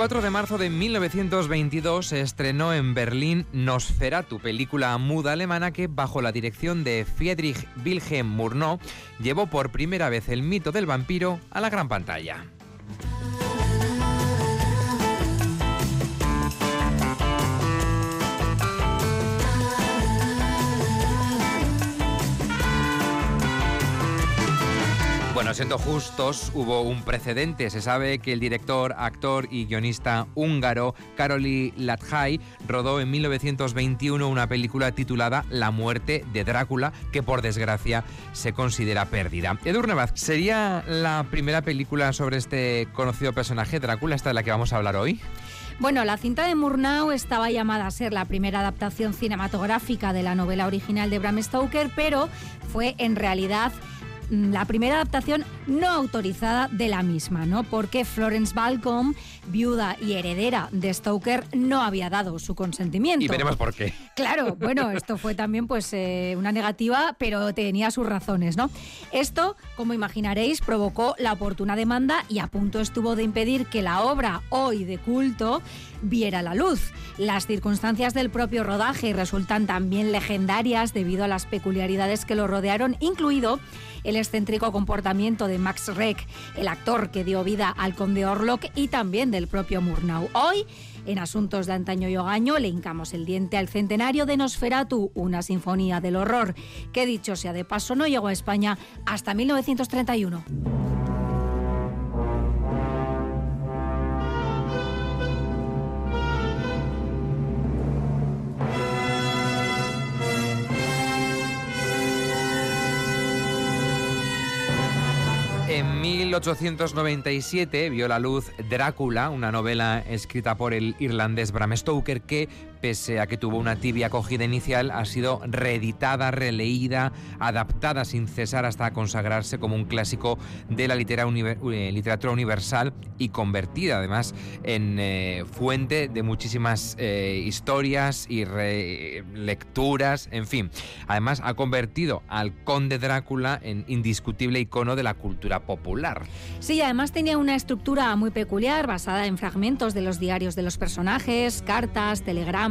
4 de marzo de 1922 se estrenó en Berlín Nosferatu, película muda alemana que, bajo la dirección de Friedrich Wilhelm Murnau, llevó por primera vez el mito del vampiro a la gran pantalla. Bueno, siendo justos, hubo un precedente. Se sabe que el director, actor y guionista húngaro Karoli Lathai rodó en 1921 una película titulada La muerte de Drácula, que por desgracia se considera perdida. Edurne Vaz, ¿sería la primera película sobre este conocido personaje, Drácula, esta de la que vamos a hablar hoy? Bueno, la cinta de Murnau estaba llamada a ser la primera adaptación cinematográfica de la novela original de Bram Stoker, pero fue en realidad la primera adaptación no autorizada de la misma, ¿no? Porque Florence Balcom, viuda y heredera de Stoker, no había dado su consentimiento. Y veremos por qué. Claro, bueno, esto fue también pues eh, una negativa, pero tenía sus razones, ¿no? Esto, como imaginaréis, provocó la oportuna demanda y a punto estuvo de impedir que la obra hoy de culto viera la luz. Las circunstancias del propio rodaje resultan también legendarias debido a las peculiaridades que lo rodearon, incluido el excéntrico comportamiento de Max Reck, el actor que dio vida al conde Orlok y también del propio Murnau. Hoy, en Asuntos de Antaño y Ogaño, le hincamos el diente al centenario de Nosferatu, una sinfonía del horror, que dicho sea de paso no llegó a España hasta 1931. 1897 vio la luz Drácula, una novela escrita por el irlandés Bram Stoker que pese a que tuvo una tibia acogida inicial, ha sido reeditada, releída, adaptada sin cesar hasta consagrarse como un clásico de la eh, literatura universal y convertida además en eh, fuente de muchísimas eh, historias y lecturas, en fin. Además ha convertido al conde Drácula en indiscutible icono de la cultura popular. Sí, además tenía una estructura muy peculiar basada en fragmentos de los diarios de los personajes, cartas, telegramas,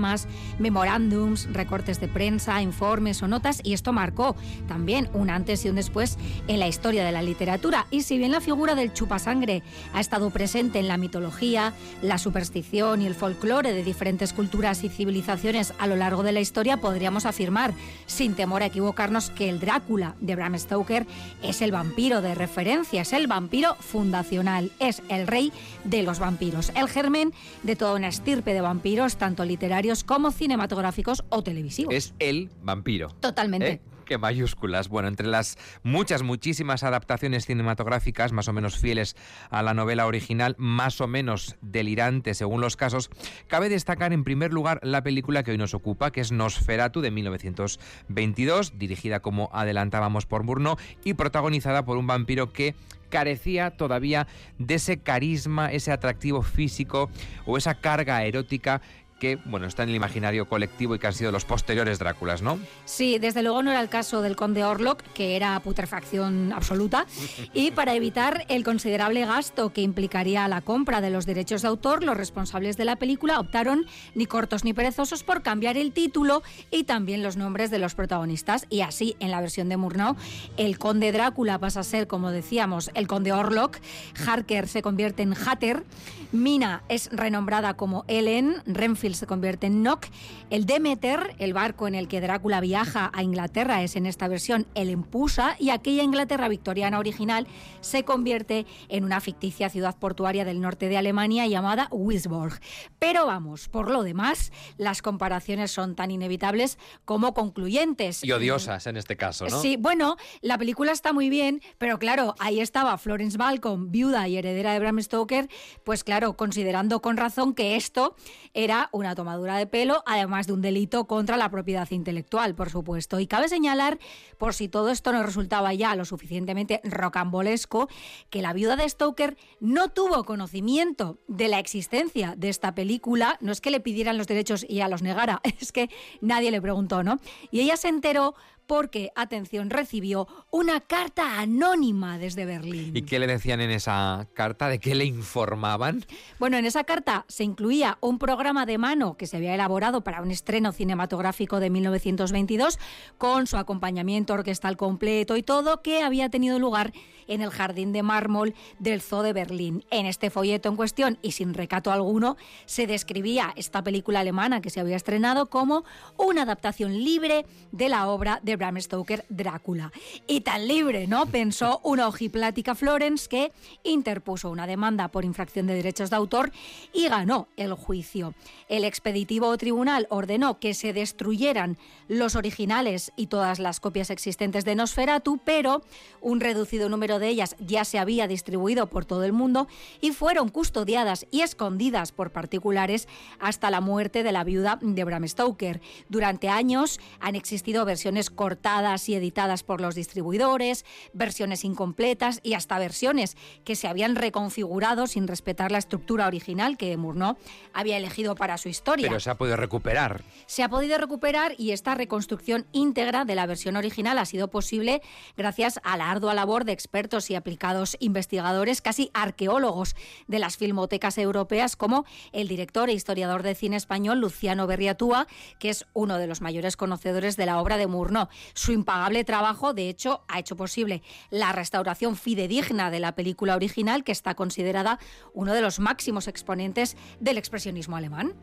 memorándums, recortes de prensa, informes o notas y esto marcó también un antes y un después en la historia de la literatura. Y si bien la figura del chupasangre ha estado presente en la mitología, la superstición y el folclore de diferentes culturas y civilizaciones a lo largo de la historia, podríamos afirmar, sin temor a equivocarnos, que el Drácula de Bram Stoker es el vampiro de referencia, es el vampiro fundacional, es el rey de los vampiros, el germen de toda una estirpe de vampiros, tanto literarios como cinematográficos o televisivos. Es el vampiro. Totalmente. ¿Eh? Qué mayúsculas. Bueno, entre las muchas, muchísimas adaptaciones cinematográficas, más o menos fieles a la novela original, más o menos delirantes según los casos, cabe destacar en primer lugar la película que hoy nos ocupa, que es Nosferatu de 1922, dirigida como adelantábamos por Murnau y protagonizada por un vampiro que carecía todavía de ese carisma, ese atractivo físico o esa carga erótica que bueno, está en el imaginario colectivo y que han sido los posteriores Dráculas, ¿no? Sí, desde luego no era el caso del conde Orlok, que era putrefacción absoluta, y para evitar el considerable gasto que implicaría la compra de los derechos de autor, los responsables de la película optaron, ni cortos ni perezosos, por cambiar el título y también los nombres de los protagonistas, y así, en la versión de Murnau, el conde Drácula pasa a ser, como decíamos, el conde Orlok, Harker se convierte en Hatter, Mina es renombrada como Ellen, Renfield Se convierte en Nock. El Demeter, el barco en el que Drácula viaja a Inglaterra, es en esta versión el Empusa y aquella Inglaterra victoriana original se convierte en una ficticia ciudad portuaria del norte de Alemania llamada Wisborg. Pero vamos, por lo demás, las comparaciones son tan inevitables como concluyentes. Y odiosas en este caso, ¿no? Sí, bueno, la película está muy bien, pero claro, ahí estaba Florence Balcom, viuda y heredera de Bram Stoker, pues claro, considerando con razón que esto era una tomadura de pelo, además de un delito contra la propiedad intelectual, por supuesto. Y cabe señalar, por si todo esto no resultaba ya lo suficientemente rocambolesco, que la viuda de Stoker no tuvo conocimiento de la existencia de esta película, no es que le pidieran los derechos y a los negara, es que nadie le preguntó, ¿no? Y ella se enteró porque, atención, recibió una carta anónima desde Berlín. ¿Y qué le decían en esa carta? ¿De qué le informaban? Bueno, en esa carta se incluía un programa de mano que se había elaborado para un estreno cinematográfico de 1922 con su acompañamiento orquestal completo y todo que había tenido lugar en el jardín de mármol del Zoo de Berlín. En este folleto en cuestión y sin recato alguno se describía esta película alemana que se había estrenado como una adaptación libre de la obra de Bram Stoker Drácula. Y tan libre, ¿no? Pensó una ojiplática Florence que interpuso una demanda por infracción de derechos de autor y ganó el juicio. El expeditivo tribunal ordenó que se destruyeran los originales y todas las copias existentes de Nosferatu, pero un reducido número de ellas ya se había distribuido por todo el mundo y fueron custodiadas y escondidas por particulares hasta la muerte de la viuda de Bram Stoker. Durante años han existido versiones cortadas y editadas por los distribuidores, versiones incompletas y hasta versiones que se habían reconfigurado sin respetar la estructura original que Murnau había elegido para su historia. Pero se ha podido recuperar. Se ha podido recuperar y esta reconstrucción íntegra de la versión original ha sido posible gracias a la ardua labor de expertos y aplicados investigadores, casi arqueólogos de las filmotecas europeas, como el director e historiador de cine español Luciano Berriatúa, que es uno de los mayores conocedores de la obra de Murnau. Su impagable trabajo, de hecho, ha hecho posible la restauración fidedigna de la película original, que está considerada uno de los máximos exponentes del expresionismo alemán.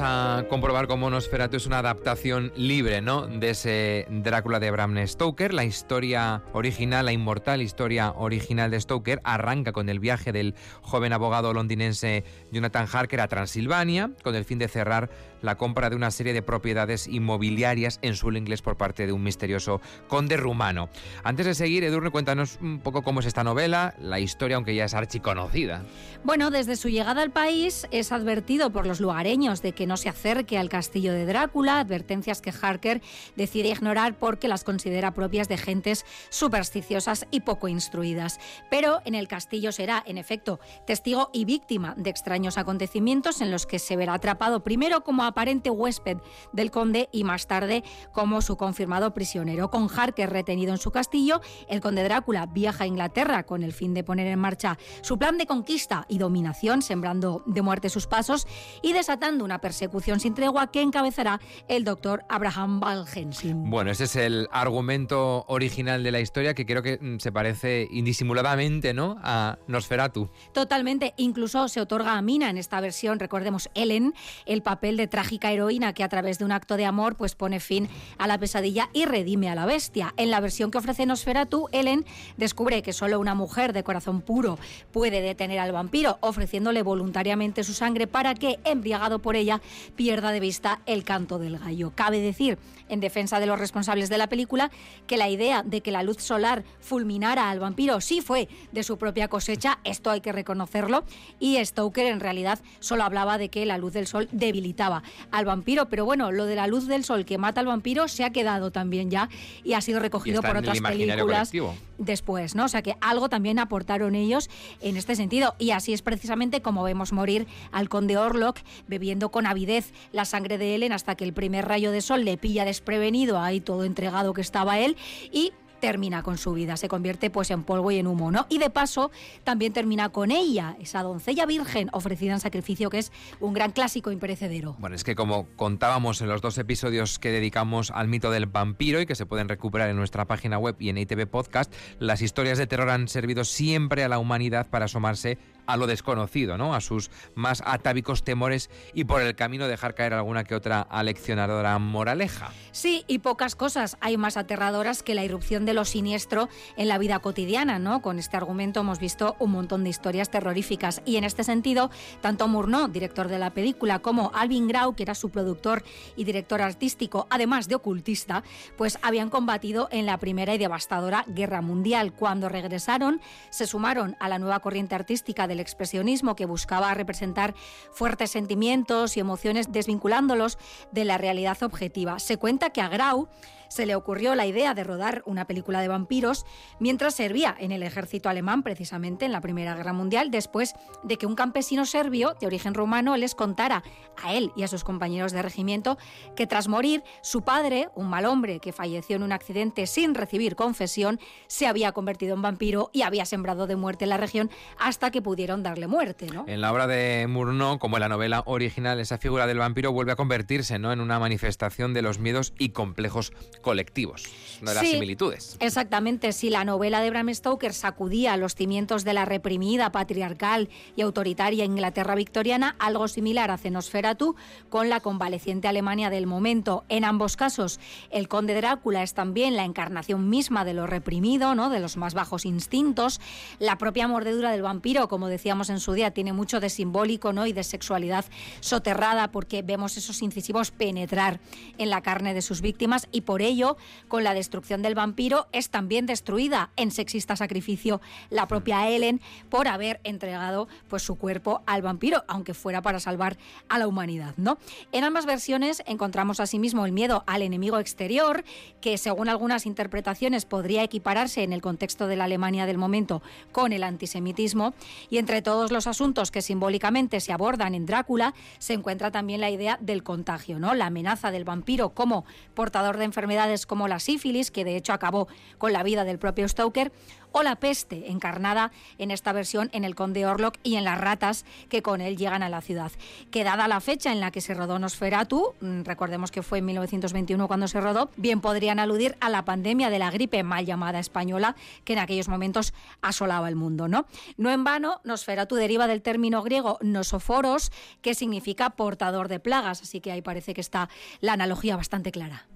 A comprobar cómo Nosferatu es una adaptación libre, ¿no? De ese Drácula de Bram Stoker. La historia original, la inmortal historia original de Stoker, arranca con el viaje del joven abogado londinense Jonathan Harker a Transilvania, con el fin de cerrar la compra de una serie de propiedades inmobiliarias en suelo inglés por parte de un misterioso conde rumano. Antes de seguir, Edurne, cuéntanos un poco cómo es esta novela, la historia, aunque ya es archiconocida. Bueno, desde su llegada al país es advertido por los lugareños de que no se acerque al castillo de Drácula, advertencias que Harker decide ignorar porque las considera propias de gentes supersticiosas y poco instruidas. Pero en el castillo será, en efecto, testigo y víctima de extraños acontecimientos en los que se verá atrapado primero como aparente huésped del conde y más tarde como su confirmado prisionero. Con Harker retenido en su castillo, el conde Drácula viaja a Inglaterra con el fin de poner en marcha su plan de conquista y dominación, sembrando de muerte sus pasos y desatando una persecución sin tregua que encabezará el doctor Abraham Valgensin. Bueno, ese es el argumento original de la historia que creo que mm, se parece indisimuladamente ¿no? a Nosferatu. Totalmente, incluso se otorga a Mina en esta versión, recordemos Ellen, el papel de trágica heroína que a través de un acto de amor pues pone fin a la pesadilla y redime a la bestia. En la versión que ofrece Nosferatu, Ellen descubre que solo una mujer de corazón puro puede detener al vampiro, ofreciéndole voluntariamente su sangre para que, embriagado por ella, pierda de vista el canto del gallo. Cabe decir, en defensa de los responsables de la película, que la idea de que la luz solar fulminara al vampiro sí fue de su propia cosecha, esto hay que reconocerlo, y Stoker en realidad solo hablaba de que la luz del sol debilitaba al vampiro, pero bueno, lo de la luz del sol que mata al vampiro se ha quedado también ya y ha sido recogido por otras películas después, ¿no? O sea que algo también aportaron ellos en este sentido y así es precisamente como vemos morir al conde Orlok bebiendo con la sangre de Ellen hasta que el primer rayo de sol le pilla desprevenido, ahí todo entregado que estaba él y termina con su vida, se convierte pues en polvo y en humo, ¿no? Y de paso también termina con ella, esa doncella virgen ofrecida en sacrificio que es un gran clásico imperecedero. Bueno, es que como contábamos en los dos episodios que dedicamos al mito del vampiro y que se pueden recuperar en nuestra página web y en ITV Podcast, las historias de terror han servido siempre a la humanidad para asomarse a lo desconocido, ¿no? A sus más atávicos temores y por el camino dejar caer alguna que otra aleccionadora moraleja. Sí, y pocas cosas hay más aterradoras que la irrupción de lo siniestro en la vida cotidiana, ¿no? Con este argumento hemos visto un montón de historias terroríficas y en este sentido, tanto Murnau, director de la película, como Alvin Grau, que era su productor y director artístico, además de ocultista, pues habían combatido en la primera y devastadora Guerra Mundial. Cuando regresaron, se sumaron a la nueva corriente artística de el expresionismo que buscaba representar fuertes sentimientos y emociones desvinculándolos de la realidad objetiva. Se cuenta que a Grau se le ocurrió la idea de rodar una película de vampiros mientras servía en el ejército alemán, precisamente en la Primera Guerra Mundial, después de que un campesino serbio de origen rumano les contara a él y a sus compañeros de regimiento que tras morir su padre, un mal hombre que falleció en un accidente sin recibir confesión, se había convertido en vampiro y había sembrado de muerte en la región hasta que darle muerte. ¿no? En la obra de Murnau, como en la novela original, esa figura del vampiro vuelve a convertirse ¿no? en una manifestación de los miedos y complejos colectivos. Una de las similitudes. Exactamente. Si la novela de Bram Stoker sacudía los cimientos de la reprimida, patriarcal y autoritaria Inglaterra victoriana, algo similar hace Nosferatu con la convaleciente Alemania del momento. En ambos casos, el conde Drácula es también la encarnación misma de lo reprimido, ¿no? de los más bajos instintos. La propia mordedura del vampiro, como decíamos en su día, tiene mucho de simbólico ¿no? y de sexualidad soterrada porque vemos esos incisivos penetrar en la carne de sus víctimas y por ello con la destrucción del vampiro, es también destruida en sexista sacrificio la propia Ellen por haber entregado pues, su cuerpo al vampiro, aunque fuera para salvar a la humanidad. ¿no? En ambas versiones encontramos asimismo el miedo al enemigo exterior, que según algunas interpretaciones podría equipararse en el contexto de la Alemania del momento con el antisemitismo, y entre todos los asuntos que simbólicamente se abordan en Drácula se encuentra también la idea del contagio, ¿no? la amenaza del vampiro como portador de enfermedades como la sífilis, que de hecho acabó con la vida del propio Stoker, o la peste, encarnada en esta versión en el conde Orlok y en las ratas que con él llegan a la ciudad. Que dada la fecha en la que se rodó Nosferatu, mm, recordemos que fue en 1921 cuando se rodó, bien podrían aludir a la pandemia de la gripe mal llamada española que en aquellos momentos asolaba el mundo, ¿no? No en vano, Nosferatu deriva del término griego nosoforos, que significa portador de plagas, así que ahí parece que está la analogía bastante clara.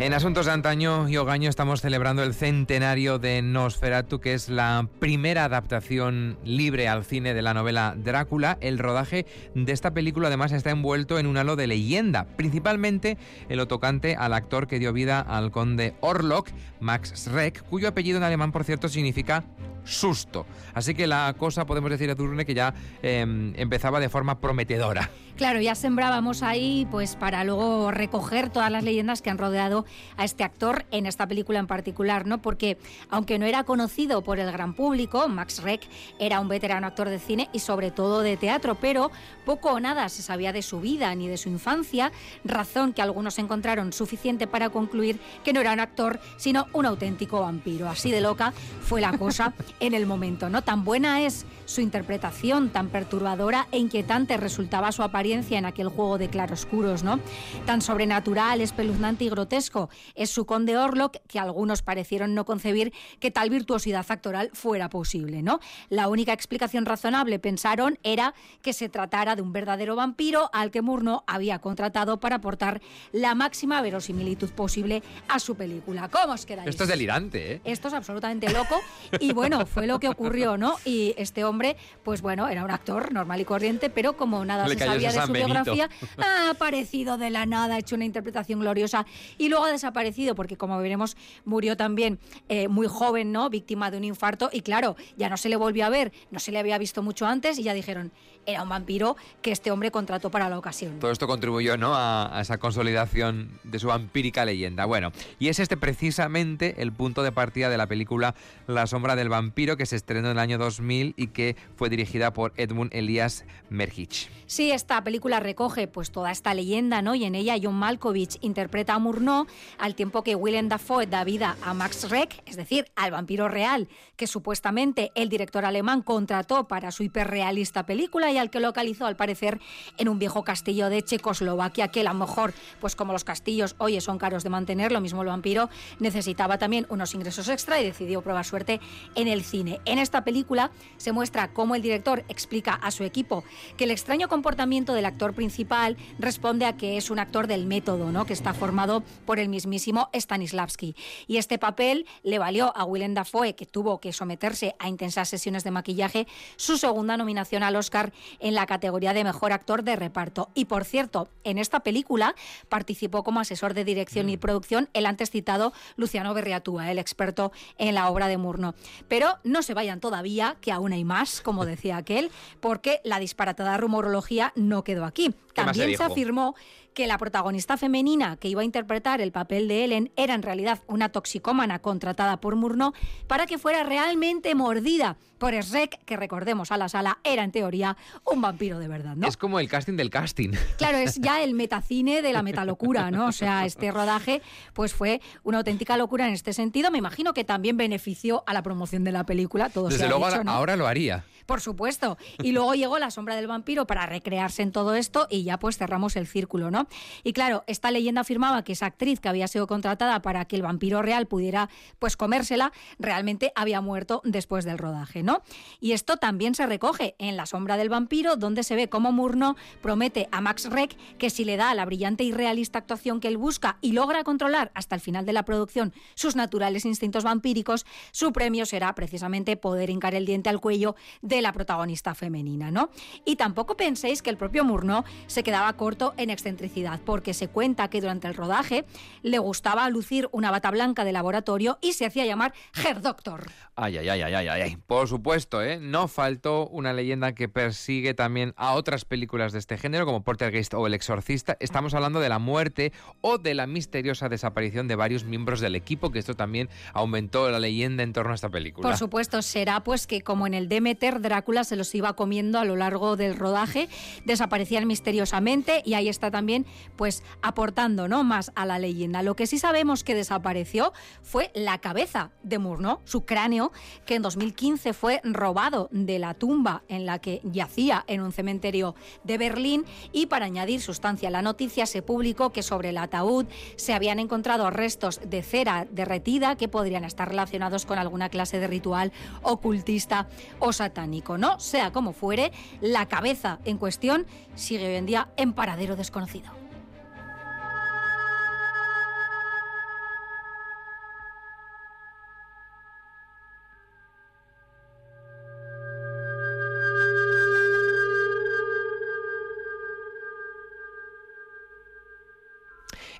En Asuntos de Antaño y Ogaño estamos celebrando el centenario de Nosferatu, que es la primera adaptación libre al cine de la novela Drácula. El rodaje de esta película además está envuelto en un halo de leyenda, principalmente en lo tocante al actor que dio vida al conde Orlok, Max Schreck, cuyo apellido en alemán, por cierto, significa susto. Así que la cosa, podemos decir a Turne, que ya em, empezaba de forma prometedora. Claro, ya sembrábamos ahí pues para luego recoger todas las leyendas que han rodeado a este actor en esta película en particular, ¿no? Porque aunque no era conocido por el gran público, Max Reck era un veterano actor de cine y sobre todo de teatro, pero poco o nada se sabía de su vida ni de su infancia, razón que algunos encontraron suficiente para concluir que no era un actor, sino un auténtico vampiro. Así de loca fue la cosa en el momento, ¿no? Tan buena es su interpretación, tan perturbadora e inquietante resultaba su apariencia en aquel juego de claroscuros, ¿no? Tan sobrenatural, espeluznante y grotesco es su conde Orlok que algunos parecieron no concebir que tal virtuosidad actoral fuera posible, ¿no? La única explicación razonable, pensaron, era que se tratara de un verdadero vampiro al que Murno había contratado para aportar la máxima verosimilitud posible a su película. ¿Cómo os quedáis? Esto es delirante, ¿eh? Esto es absolutamente loco y bueno, bueno, fue lo que ocurrió, ¿no? Y este hombre, pues bueno, era un actor normal y corriente, pero como nada se sabía de su biografía, ha aparecido de la nada, ha hecho una interpretación gloriosa y luego ha desaparecido, porque como veremos, murió también eh, muy joven, ¿no? Víctima de un infarto y claro, ya no se le volvió a ver, no se le había visto mucho antes y ya dijeron, era un vampiro que este hombre contrató para la ocasión. Todo esto contribuyó ¿no? a, esa consolidación de su vampírica leyenda. Bueno, y es este precisamente el punto de partida de la película La sombra del vampiro que se estrenó en el año 2000 y que fue dirigida por Edmund Elias Merhich. Sí, esta película recoge pues toda esta leyenda, ¿no? Y en ella John Malkovich interpreta a Murnau al tiempo que Willem Dafoe da vida a Max Reck, es decir, al vampiro real que supuestamente el director alemán contrató para su hiperrealista película y al que localizó al parecer en un viejo castillo de Checoslovaquia, que a lo mejor, pues como los castillos, oye, son caros de mantener, lo mismo el vampiro, necesitaba también unos ingresos extra y decidió probar suerte en el cine. En esta película se muestra cómo el director explica a su equipo que el extraño comportamiento del actor principal responde a que es un actor del método, ¿no? que está formado por el mismísimo Stanislavski. Y este papel le valió a Willem Dafoe, que tuvo que someterse a intensas sesiones de maquillaje, su segunda nominación al Oscar en la categoría de mejor actor de reparto. Y por cierto, en esta película participó como asesor de dirección y mm. producción el antes citado Luciano Berriatúa, el experto en la obra de Murno. Pero no se vayan todavía, que aún hay más, como decía aquel, porque la disparatada rumorología no quedó aquí. También se afirmó que la protagonista femenina que iba a interpretar el papel de Ellen era en realidad una toxicómana contratada por Murnau para que fuera realmente mordida por Shrek, que recordemos a la sala era en teoría un vampiro de verdad, ¿no? Es como el casting del casting. Claro, es ya el metacine de la metalocura, ¿no? O sea, este rodaje pues fue una auténtica locura en este sentido. Me imagino que también benefició a la promoción de la película. Todo Desde luego ahora lo haría. Por supuesto. Y luego llegó La sombra del vampiro para recrearse en todo esto y ya pues cerramos el círculo, ¿no? Y claro, esta leyenda afirmaba que esa actriz que había sido contratada para que el vampiro real pudiera pues comérsela, realmente había muerto después del rodaje, ¿no? Y esto también se recoge en La sombra del vampiro, donde se ve cómo Murno promete a Max Reck que si le da la brillante y realista actuación que él busca y logra controlar hasta el final de la producción sus naturales instintos vampíricos, su premio será precisamente poder hincar el diente al cuello de la protagonista femenina, ¿no? Y tampoco penséis que el propio Murnau se quedaba corto en excentricidad, porque se cuenta que durante el rodaje le gustaba lucir una bata blanca de laboratorio y se hacía llamar Herr Doctor. Ay, ay, ay, ay, ay, ay. Por supuesto, ¿eh? No faltó una leyenda que persigue también a otras películas de este género, como Portergeist o El Exorcista. Estamos hablando de la muerte o de la misteriosa desaparición de varios miembros del equipo, que esto también aumentó la leyenda en torno a esta película. Por supuesto, será pues que como en el Demeter, Drácula se los iba comiendo a lo largo del rodaje, desaparecían misteriosamente y ahí está también pues aportando ¿no? más a la leyenda. Lo que sí sabemos que desapareció fue la cabeza de Murnau, su cráneo, que en 2015 fue robado de la tumba en la que yacía en un cementerio de Berlín y para añadir sustancia a la noticia se publicó que sobre el ataúd se habían encontrado restos de cera derretida que podrían estar relacionados con alguna clase de ritual ocultista o satánico. ¿no? Sea como fuere, la cabeza en cuestión sigue hoy en día en paradero desconocido.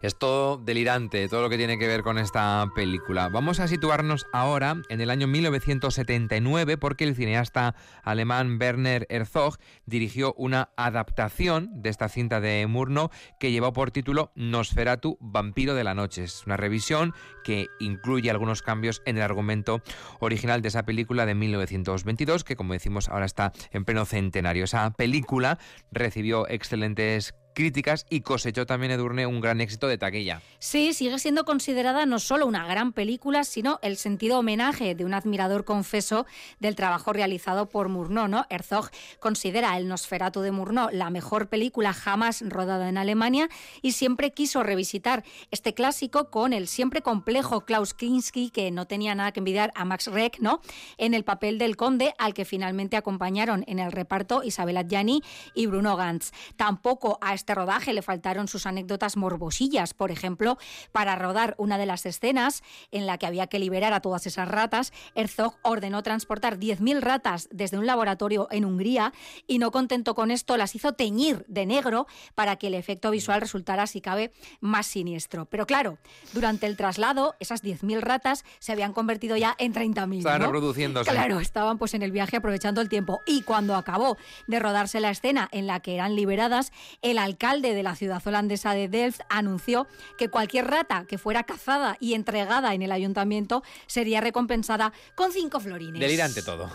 Es todo delirante, todo lo que tiene que ver con esta película. Vamos a situarnos ahora en el año 1979 porque el cineasta alemán Werner Herzog dirigió una adaptación de esta cinta de Murnau que llevó por título Nosferatu, Vampiro de la Noche. Es una revisión que incluye algunos cambios en el argumento original de esa película de 1922 que como decimos ahora está en pleno centenario. Esa película recibió excelentes críticas y cosechó también Edurne un gran éxito de taquilla. Sí, sigue siendo considerada no solo una gran película, sino el sentido homenaje de un admirador confeso del trabajo realizado por Murnau. ¿no? Herzog considera El Nosferatu de Murnau la mejor película jamás rodada en Alemania y siempre quiso revisitar este clásico con el siempre complejo Klaus Kinski, que no tenía nada que envidiar a Max Reck, ¿no? en el papel del conde, al que finalmente acompañaron en el reparto Isabel Adjani y Bruno Gantz. Tampoco a este este rodaje le faltaron sus anécdotas morbosillas. Por ejemplo, para rodar una de las escenas en la que había que liberar a todas esas ratas, Herzog ordenó transportar 10.000 ratas desde un laboratorio en Hungría y no contento con esto las hizo teñir de negro para que el efecto visual resultara, si cabe, más siniestro. Pero claro, durante el traslado, esas 10.000 ratas se habían convertido ya en 30.000. Estaban reproduciéndose. Claro, estaban pues en el viaje aprovechando el tiempo. Y cuando acabó de rodarse la escena en la que eran liberadas, el alcalde de la ciudad holandesa de Delft anunció que cualquier rata que fuera cazada y entregada en el ayuntamiento sería recompensada con cinco florines. Delirante todo.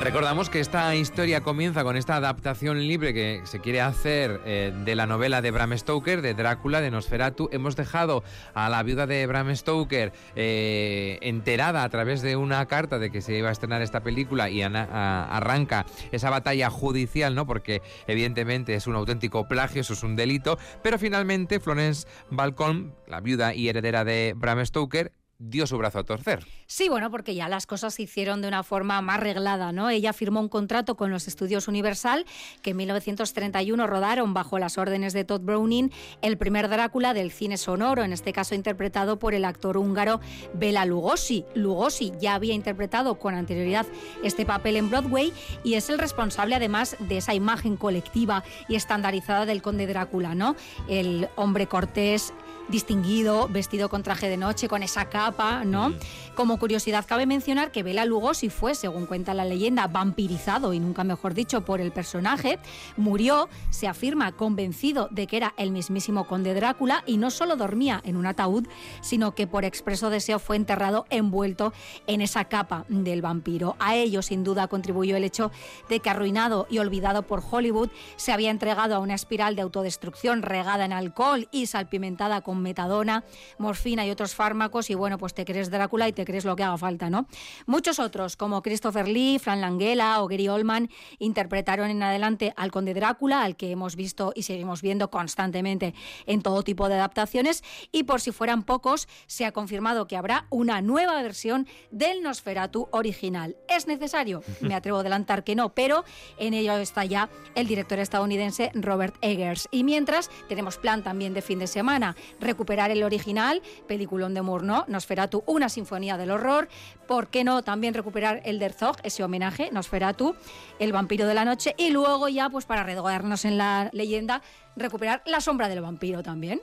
Recordamos que esta historia comienza con esta adaptación libre que se quiere hacer eh, de la novela de Bram Stoker, de Drácula, de Nosferatu. Hemos dejado a la viuda de Bram Stoker eh, enterada a través de una carta de que se iba a estrenar esta película y arranca esa batalla judicial, ¿no? Porque evidentemente es un auténtico plagio, eso es un delito. Pero finalmente Florence Balcón, la viuda y heredera de Bram Stoker, dio su brazo a torcer. Sí, bueno, porque ya las cosas se hicieron de una forma más reglada, ¿no? Ella firmó un contrato con los estudios Universal que en 1931 rodaron bajo las órdenes de Todd Browning el primer Drácula del cine sonoro, en este caso interpretado por el actor húngaro Bela Lugosi. Lugosi ya había interpretado con anterioridad este papel en Broadway y es el responsable además de esa imagen colectiva y estandarizada del conde Drácula, ¿no? El hombre cortés distinguido, vestido con traje de noche, con esa capa, ¿no? Como curiosidad, cabe mencionar que Bela Lugosi fue, según cuenta la leyenda, vampirizado y nunca mejor dicho por el personaje. Murió, se afirma, convencido de que era el mismísimo conde Drácula y no solo dormía en un ataúd, sino que por expreso deseo fue enterrado envuelto en esa capa del vampiro. A ello, sin duda, contribuyó el hecho de que arruinado y olvidado por Hollywood, se había entregado a una espiral de autodestrucción regada en alcohol y salpimentada con metadona, morfina y otros fármacos y bueno, pues te crees Drácula y te crees lo que haga falta, ¿no? Muchos otros, como Christopher Lee, Fran Langella o Gary Oldman, interpretaron en adelante al conde Drácula, al que hemos visto y seguimos viendo constantemente en todo tipo de adaptaciones y por si fueran pocos, se ha confirmado que habrá una nueva versión del Nosferatu original. ¿Es necesario? Me atrevo a adelantar que no, pero en ello está ya el director estadounidense Robert Eggers. Y mientras, tenemos plan también de fin de semana recuperar el original, peliculón de Murnau, Nosferatu, una sinfonía del horror. ¿Por qué no también recuperar el Derzog, ese homenaje, Nosferatu, el vampiro de la noche? Y luego ya, pues para redogarnos en la leyenda, recuperar la sombra del vampiro también.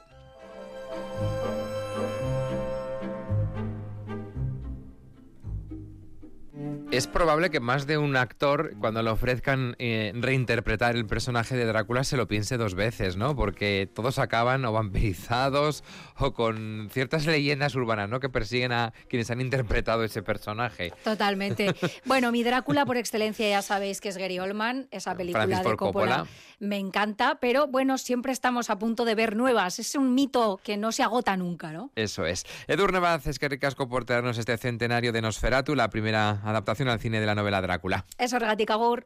Es probable que más de un actor, cuando le ofrezcan eh, reinterpretar el personaje de Drácula, se lo piense dos veces, ¿no? Porque todos acaban o vampirizados o con ciertas leyendas urbanas, ¿no? Que persiguen a quienes han interpretado ese personaje. Totalmente. bueno, mi Drácula por excelencia ya sabéis que es Gary Oldman, esa película de Coppola, Me encanta, pero bueno, siempre estamos a punto de ver nuevas. Es un mito que no se agota nunca, ¿no? Eso es. Edurne Vaz, es que ricasco por traernos este centenario de Nosferatu, la primera adaptación al cine de la novela Drácula. Eso, Regatica Gur.